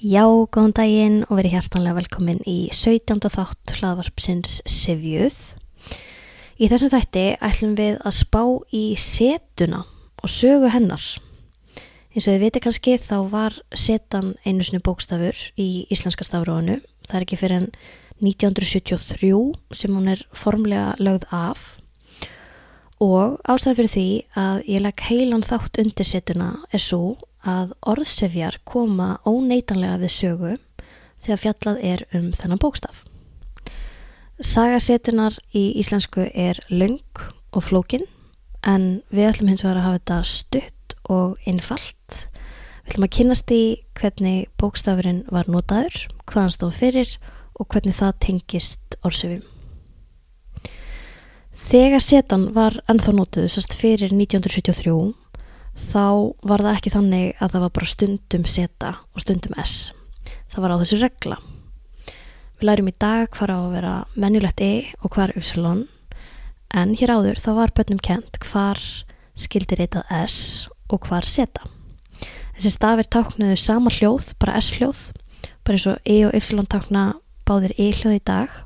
Já, góðan daginn og verið hjartanlega velkomin í 17. þátt hlaðvarpsins Sivjuð. Í þessum þætti ætlum við að spá í setuna og sögu hennar. Eins og þið viti kannski þá var setan einu sinni bókstafur í íslenska stafrónu. Það er ekki fyrir en 1973 sem hún er formlega lögð af og ástæði fyrir því að ég legg heilan þátt undir setuna er svo að orðsefjar koma óneitanlega við sögu þegar fjallað er um þennan bókstaf. Sagasetunar í íslensku er löng og flókin en við ætlum hins vegar að hafa þetta stutt og einfalt. Við ætlum að kynast í hvernig bókstafurinn var notaður, hvað hann stóð fyrir og hvernig það tengist orðsefjum. Þegar setan var ennþá notuð sérst fyrir 1973 þá var það ekki þannig að það var bara stundum seta og stundum s. Það var á þessu regla. Við lærum í dag hvað á að vera menjulegt e og hvar upsilon en hér áður þá var bönnum kent hvar skildi reytað s og hvar seta. Þessi stafir táknuðu sama hljóð, bara s hljóð, bara eins og e og upsilon tákna báðir e hljóð í dag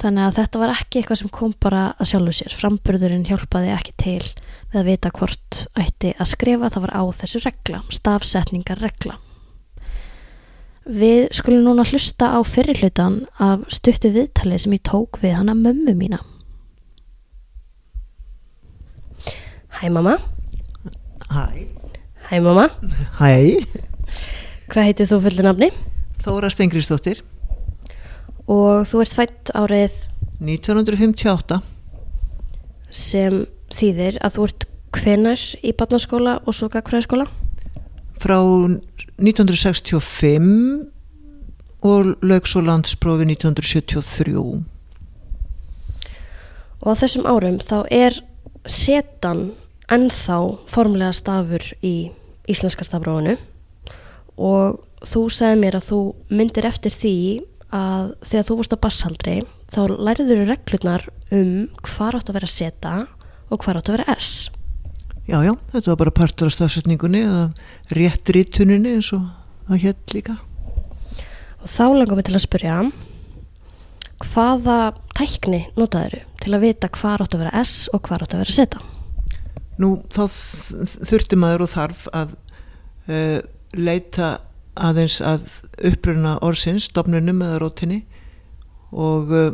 Þannig að þetta var ekki eitthvað sem kom bara að sjálfu sér. Framburðurinn hjálpaði ekki til við að vita hvort ætti að skrifa. Það var á þessu regla, stafsetningar regla. Við skulum núna hlusta á fyrirlutan af stuttu viðtali sem ég tók við hana mömmu mína. Hæ mamma. Hæ. Hæ mamma. Hæ. Hvað heitir þú fullu nafni? Þóra Stengriðsdóttir. Og þú ert fætt árið 1958. sem þýðir að þú ert hvenar í barnaskóla og svo gagfræðaskóla? Frá 1965 og lög svo landsprófi 1973. Og á þessum árum þá er setan ennþá formlega stafur í íslenska stafróinu og þú segði mér að þú myndir eftir því að þegar þú vorst á bassaldri þá læriður reglurnar um hvað átt að vera seta og hvað átt að vera S. Já, já, þetta var bara partur af stafsetningunni eða réttritunni eins og það hétt líka. Og þá langum við til að spyrja hvaða tækni notaður til að vita hvað átt að vera S og hvað átt að vera seta? Nú, þá þurfti maður og þarf að uh, leita aðeins að uppruna orðsins, stopnunum eða rótinni og uh,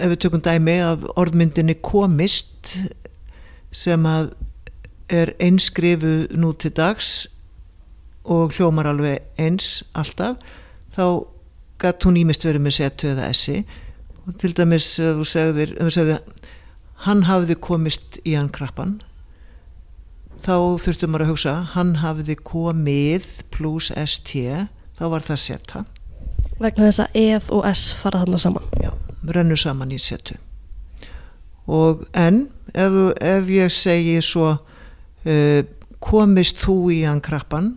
ef við tökum dæmi af orðmyndinni komist sem að er einskrifu nú til dags og hljómar alveg eins alltaf þá gætt hún ímist verið með setu eða essi. Og til dæmis þú segðir, þú segðir hann hafði komist í hann krabban þá þurftum maður að hugsa hann hafði komið pluss st þá var það seta. Vegna þess að eð og s fara þarna saman já, rennur saman í setu. Og en ef, ef ég segi svo uh, komist þú í hann krabban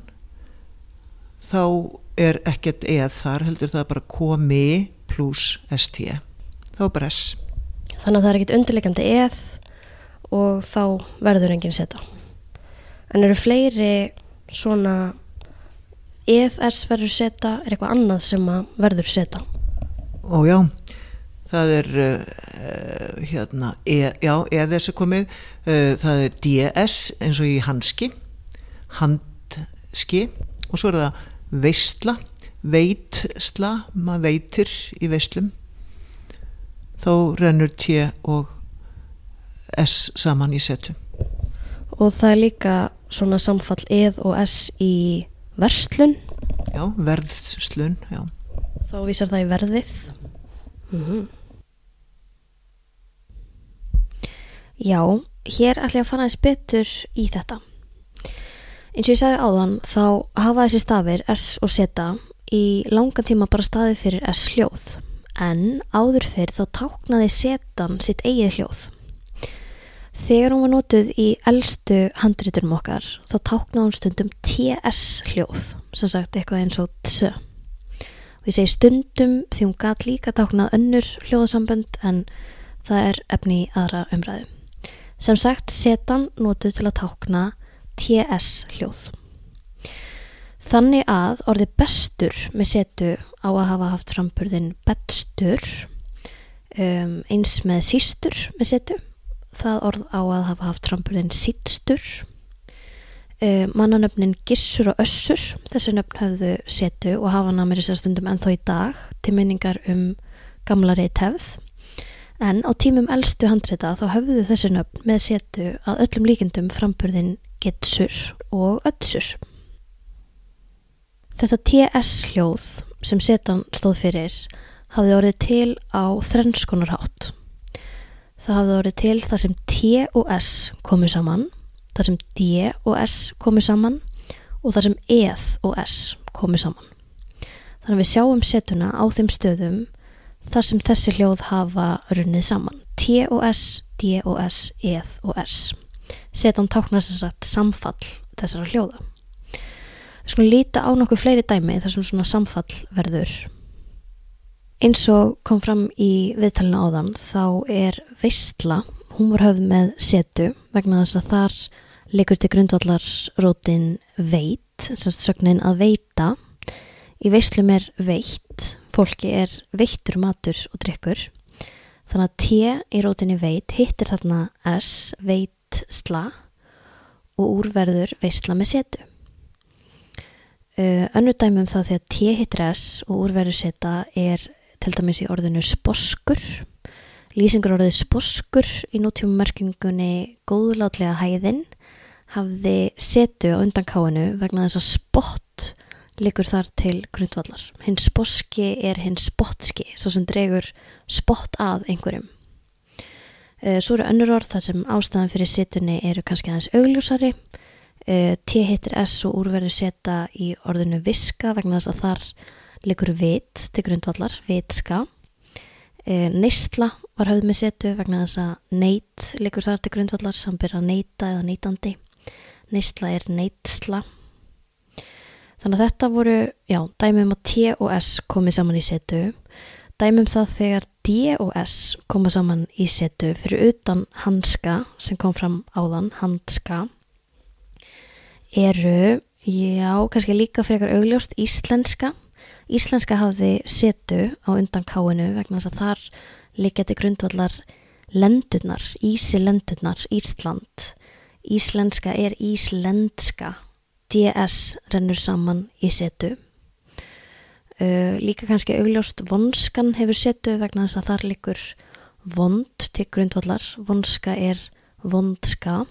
þá er ekkert eð þar heldur það bara komi pluss st. Þá bara s. Þannig að það er ekkert undirleikandi eð og þá verður enginn seta. En eru fleiri svona eðs verður seta er eitthvað annað sem verður seta? Ó já það er uh, hérna e, já, eðs er komið. Uh, það er ds eins og í hanski handski og svo er það veistla veitsla, maður veitir í veislum. Þá rennur t og s saman í setu. Og það er líka svona samfall eð og s í verslun. Já, verðslun já. þá vísar það í verðið. Mm já, hér ætla ég að fara eins betur í þetta eins og ég sagði áðan þá hafa þessi stafir s og z í langan tíma bara staði fyrir s hljóð en áður fyrir þá táknaði setan sitt eigið hljóð Þegar hún var notuð í eldstu handríturum okkar þá táknaði hún stundum TS hljóð, sem sagt eitthvað eins og TS. Og ég segi stundum því hún gæt líka táknað önnur hljóðasambönd en það er efni í aðra umræðu. Sem sagt setan notuð til að tákna TS hljóð. Þannig að orðið bestur með setu á að hafa haft framburðin bestur um, eins með sístur með setu. Það orð á að hafa haft framburðin sýtstur um, mannanöfnin gissur og össur þessi nöfn höfðu setu og hafa namir þessar stundum ennþá í dag til minningar um gamla reytefð en á tímum eldstu handreita þá höfðu þessi nöfn með setu að öllum líkindum framburðin gitsur og ötsur Þetta TS hljóð sem setan stóð fyrir hafði orðið til á þrennskonarhátt. Það hafði orðið til þar sem T og S komu saman, þar sem D og S komu saman og þar sem Eð og S komu saman. Þannig að við sjáum setuna á þeim stöðum þar sem þessi hljóð hafa runnið saman. T og S, D og S, Eð og S. Setan táknar sem sagt samfall þessara hljóða. Við skulum líta á nokkuð fleiri dæmi þar sem svona samfall verður. Eins og kom fram í viðtalina áðan þá er veistla, hún var höfð með setu vegna þess að þar leikur til grundvallar rótin veit, semst sögnin að veita. Í veistlum er veit, fólki er veittur matur og drikkur. Þannig að T í rótinni veit hittir þarna S, veitstla og úrverður veistla með setu. Önnu dæmum það þegar T hittir S og úrverður seta er til dæmis í orðinu sposkur. Lýsingur orðið sposkur í nútjum merkingunni góðlátlega hæðin hafði setu á undan káinu vegna þess að spott likur þar til grundvallar. Hinn sposki er hinn spottski, svo sem dregur spott að einhverjum. Uh, svo eru önnur orð þar sem ástæðan fyrir setunni eru kannski aðeins augljósari Uh, T hittir S og úrverður seta í orðinu viska vegna þess að þar likur vit til grundvallar, vitska. Uh, neysla var höfð með setu vegna þess að neitt likur þar til grundvallar, sambir að neita eða neitandi. Neysla er neitsla. Þannig að þetta voru, já, dæmum að T og S komið saman í setu. Dæmum það þegar D og S koma saman í setu fyrir utan hanska sem kom fram áðan, handska eru, já, kannski líka frekar augljóst íslenska. Íslenska hafði setu á undan káinu vegna þess að þar líkjati grundvallar lendurnar, ísi lendurnar, Ísland. Íslenska er íslendska. DS rennur saman í setu. Uh, líka kannski augljóst vonskan hefur setu vegna þess að þar líkur vond til grundvallar. Vonska er vondska.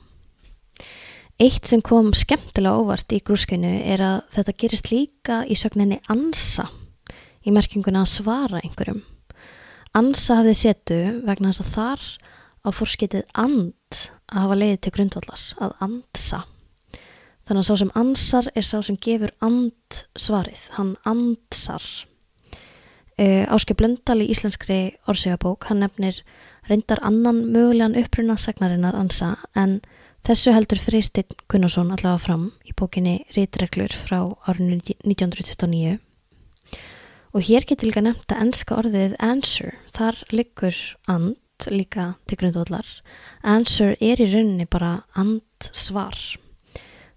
Eitt sem kom skemmtilega óvart í grúskinu er að þetta gerist líka í sögninni ansa í merkinguna að svara einhverjum. Ansa hafði setu vegna þess að þar á fórskitið and að hafa leiðið til grundvallar, að andsa. Þannig að sá sem ansar er sá sem gefur and svarið, hann andsar. E, Áskei Blöndal í íslenskri orðsegabók, hann nefnir reyndar annan mögulegan uppruna sagnarinnar ansa en Þessu heldur Freysteinn Gunnarsson allavega fram í bókinni Ritreglur frá árinu 1929 og hér getur líka nefnt að ennska orðið answer, þar liggur and líka til grundvallar. Answer er í rauninni bara andsvar.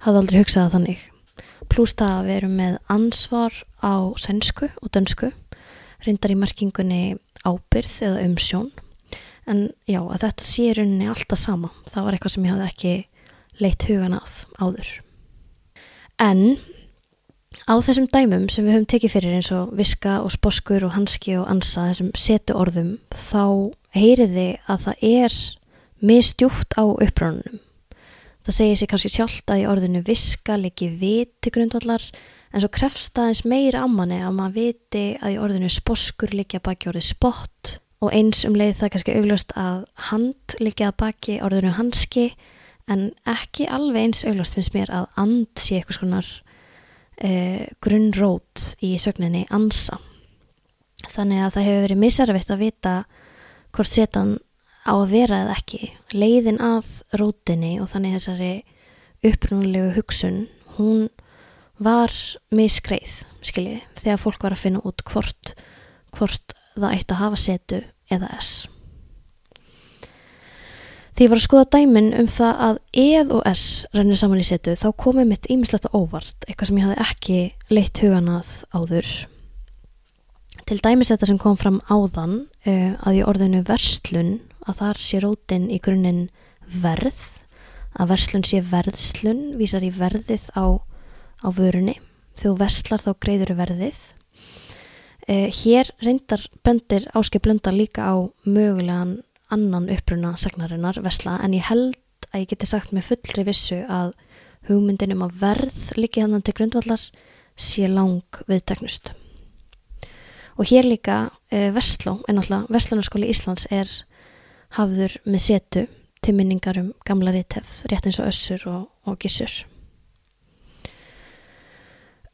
Hafði aldrei hugsað þannig. Plús það að við erum með ansvar á sænsku og dönsku, reyndar í markingunni ábyrð eða umsjón en já, að þetta sé rauninni alltaf sama. Það var eitthvað sem ég hafði ekki leitt hugan að áður. En á þessum dæmum sem við höfum tekið fyrir eins og viska og sposkur og hanski og ansa, þessum setu orðum, þá heyriði að það er mistjúft á uppránunum. Það segir sér kannski sjálft að í orðinu viska leiki viti grundvallar en svo krefst aðeins meira ammanni að maður viti að í orðinu sposkur leikja baki orðið spott. Og eins um leið það kannski augljóst að hand líka að baki orðinu hanski en ekki alveg eins augljóst finnst mér að and sé eitthvað skonar eh, grunnrót í sögninni ansa. Þannig að það hefur verið misarvitt að vita hvort setan á að vera eða ekki. Leiðin að rótinni og þannig þessari upprunalegu hugsun hún var miskreið skiljið þegar fólk var að finna út hvort hvort það ætti að hafa setu eða S. Því ég var að skoða dæmin um það að eð og s rennir saman í setu þá komið mitt ímislegt óvart, eitthvað sem ég hafði ekki leitt huganað áður. Til dæmis þetta sem kom fram áðan uh, að í orðinu verslun að þar sé rótin í grunninn verð, að verslun sé verðslun, vísar í verðið á, á vörunni. Þú verslar þá greiður verðið. Uh, hér reyndar bendir áskip blönda líka á mögulegan annan uppruna sagnarinnar vesla en ég held að ég geti sagt með fullri vissu að hugmyndin um að verð líki hann til grundvallar sé lang viðteknust. Og hér líka e, Vestló, en alltaf Vestlunarskóli Íslands er hafður með setu til minningar um gamla rítefð, rétt eins og össur og, og gissur.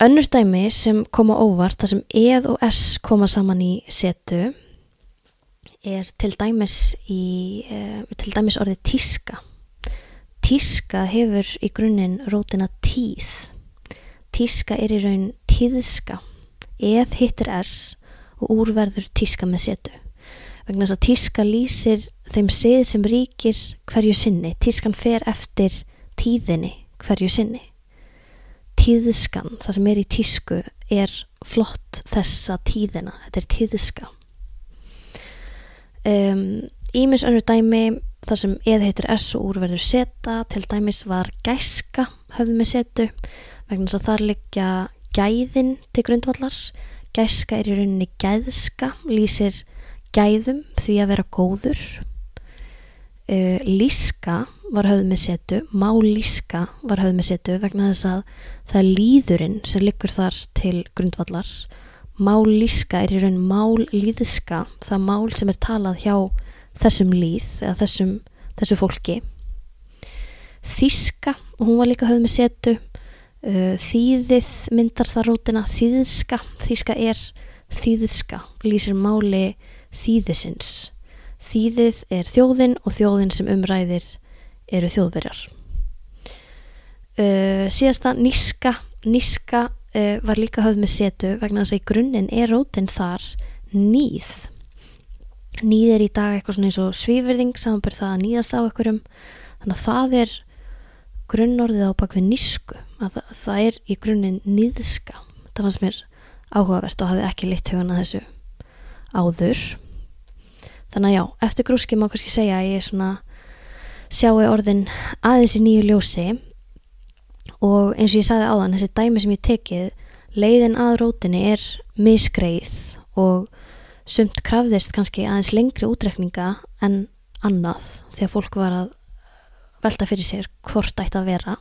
Önnur dæmi sem koma óvart, þar sem eð og s koma saman í setu, er til dæmis, í, uh, til dæmis orðið tíska. Tíska hefur í grunninn rótina tíð. Tíska er í raun tíðska. Eð hittir S og úrverður tíska með setu. Vegna þess að tíska lýsir þeim sið sem ríkir hverju sinni. Tískan fer eftir tíðinni hverju sinni. Tíðskan, það sem er í tísku, er flott þessa tíðina. Þetta er tíðska. Ímis um, önnur dæmi þar sem eð heitir S og úr verður seta til dæmis var gæska höfðum með setu vegna þess að þar liggja gæðin til grundvallar gæska er í rauninni gæðska lýsir gæðum því að vera góður. Uh, líska var höfðum með setu má líska var höfðum með setu vegna þess að það er líðurinn sem liggur þar til grundvallar. Mállíska er í raun mállíðska, það mál sem er talað hjá þessum líð eða þessum, þessu fólki. Þíska, hún var líka höfð með setu, uh, þýðið myndar það rótina, þýðska, þíska er þýðska, lýsir máli þýðisins. Þýðið er þjóðin og þjóðin sem umræðir eru þjóðverjar. Uh, síðasta níska, níska uh, var líka höfð með setu vegna þess að í grunninn er rótin þar nýð nýð er í dag eitthvað svona eins og svíverðing samanbyrð það að nýðast á einhverjum. Þannig að það er grunnorðið á bakvið nísku. Að það, það er í grunninn nýðska það fannst mér áhugavert og hafði ekki litt hugana þessu áður. Þannig að já, eftir grúski má kannski segja að ég svona sjáu orðin aðeins í nýju ljósi. Og eins og ég sagði áðan þessi dæmi sem ég tekið leiðin að rótinni er misgreið og sumt krafðist kannski aðeins lengri útrekninga en annað að fólk var að velta fyrir sér hvort ætti að vera.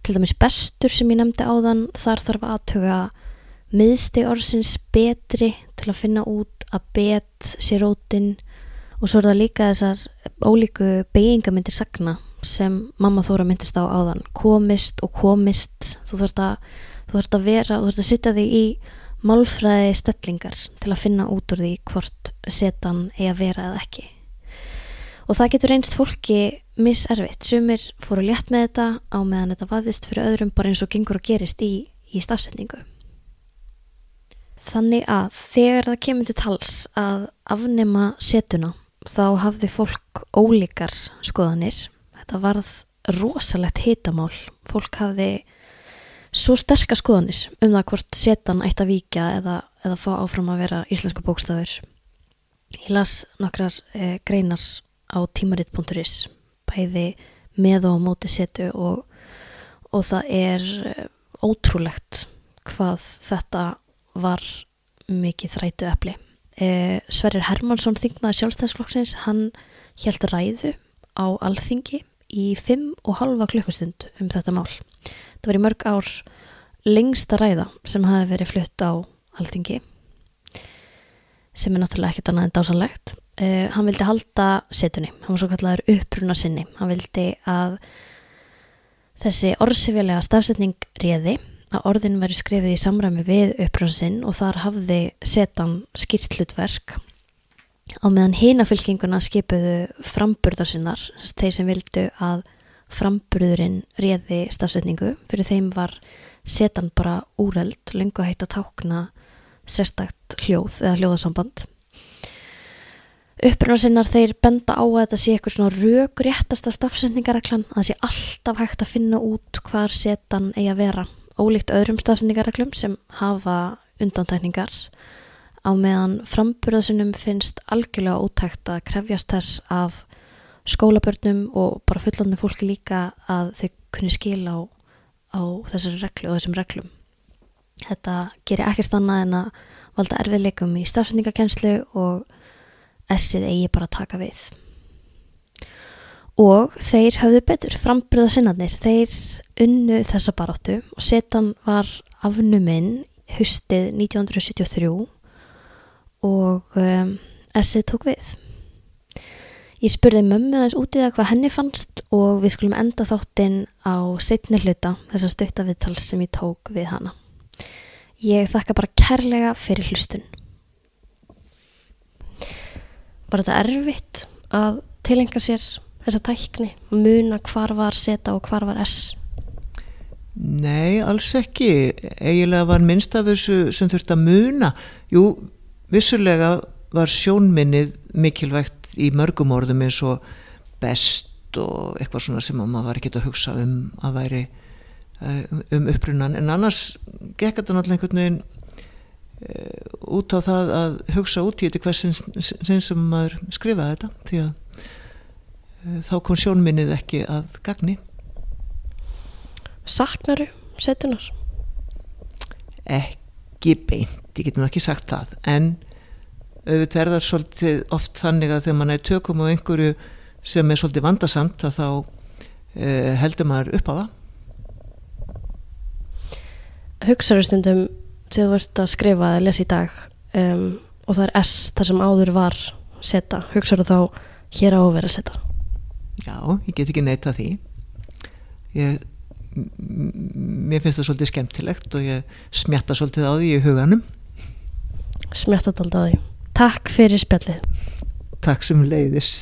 Til dæmis bestur sem ég nefndi áðan þar þarf aðtöga miðsti orðsins betri til að finna út að bet sér rótin og svo er það líka þessar ólíku beigingamindir sagna sem mamma Þóra myndist á áðan. Komist og komist. Þú þurft að, þú þurft að vera þú þurft að sitta þig í málfræði stellingar til að finna út úr því hvort setan eigi að vera eða ekki. Og það getur einst fólki miservitt, sumir fóru létt með þetta á meðan þetta vaðist fyrir öðrum bara eins og gengur og gerist í, í stafsetningu þannig að þegar það kemur til tals að afnema setuna þá hafði fólk ólíkar skoðanir. Þetta varð rosalegt hitamál. Fólk hafði svo sterkast skoðanir um það hvort setan ætti að víkja eða, eða fá áfram að vera íslensku bókstafur. Ég las nokkrar eh, greinar á tímarit.is bæði með og móti setu og, og það er eh, ótrúlegt hvað þetta var mikið þrætu epli eh, Sverrir Hermansson þingnaði sjálfstæðsflokksins hann held ræðu á alþingi í fimm og halva klukkustund um þetta mál. Það var í mörg ár lengsta ræða sem hafi verið flutt á alþingi sem er náttúrulega ekkert annað en dásanlegt. Uh, hann vildi halda setunni, hann var svo kallar uppruna sinni. Hann vildi að þessi orðsifjulega stafsetning réði að orðin veri skrifið í samræmi við uppruna sinn og þar hafði setan skýrtlutverk á meðan hinafylkinguna skipuðu framburðarsinnar, þeir sem vildu að framburðurinn réði stafsetningu, fyrir þeim var setan bara úreld, lengu að heita tákna sérstakt hljóð eða hljóðasamband. upprunarsinnar þeir benda á að þetta sé eitthvað svona rökréttasta stafsendingareglan að það sé alltaf hægt að finna út hvar setan eigi að vera ólíkt öðrum stafsendingareglum sem hafa undantækningar á meðan framburðasunum finnst algjörlega ótækt að krefjast þess af skólabörnum og bara fullandi fólki líka að þau kunni skila á, á þessari reglu og þessum reglum þetta gerir ekkert annað en að valda erfiðleikum í stafsendingakenslu og essið eigi bara að taka við. Og þeir höfðu betur, frambröða sinnarnir, þeir unnu þessa baráttu og setan var afnuminn hustið 1973 og um, essið tók við. Ég spurði mömmu aðeins út í það hvað henni fannst og við skulum enda þáttinn á setni hluta þessa stöttaviðtal sem ég tók við hana. Ég þakka bara kærlega fyrir hlustun var þetta erfitt að tilenga sér þessa tækni, muna hvar var seta og hvar var S? Nei, alls ekki. Egilega var minnst af þessu sem þurft að muna. Jú, vissulega var sjónminnið mikilvægt í mörgum orðum eins og best og eitthvað svona sem maður var ekki að hugsa um að væri eh, um upprunan. En annars gekk þetta náttúrulega einhvern veginn Eh, út á það að hugsa út í þetta hversin sem maður skrifaði þetta því að þá kom sjónminnið ekki að gagni. Saknaru setunar? Ekki beint, ég getum ekki sagt það. En auðvitað er það svolítið oft þannig að þegar mann er tökum á einhverju sem er svolítið vandasamt að þá uh, heldur maður upp á það. Hugsaður stundum sem þú ert að skrifa eða lesa í dag um, og það er S þar sem áður var seta, hugsaður þá hér á að vera seta Já, ég get ekki neyta því. Ég mér finnst það svolítið skemmtilegt og ég smjatta svolítið á því í huganum. Smjatta alltaf á því. Takk fyrir spjallið. Takk sem leiðis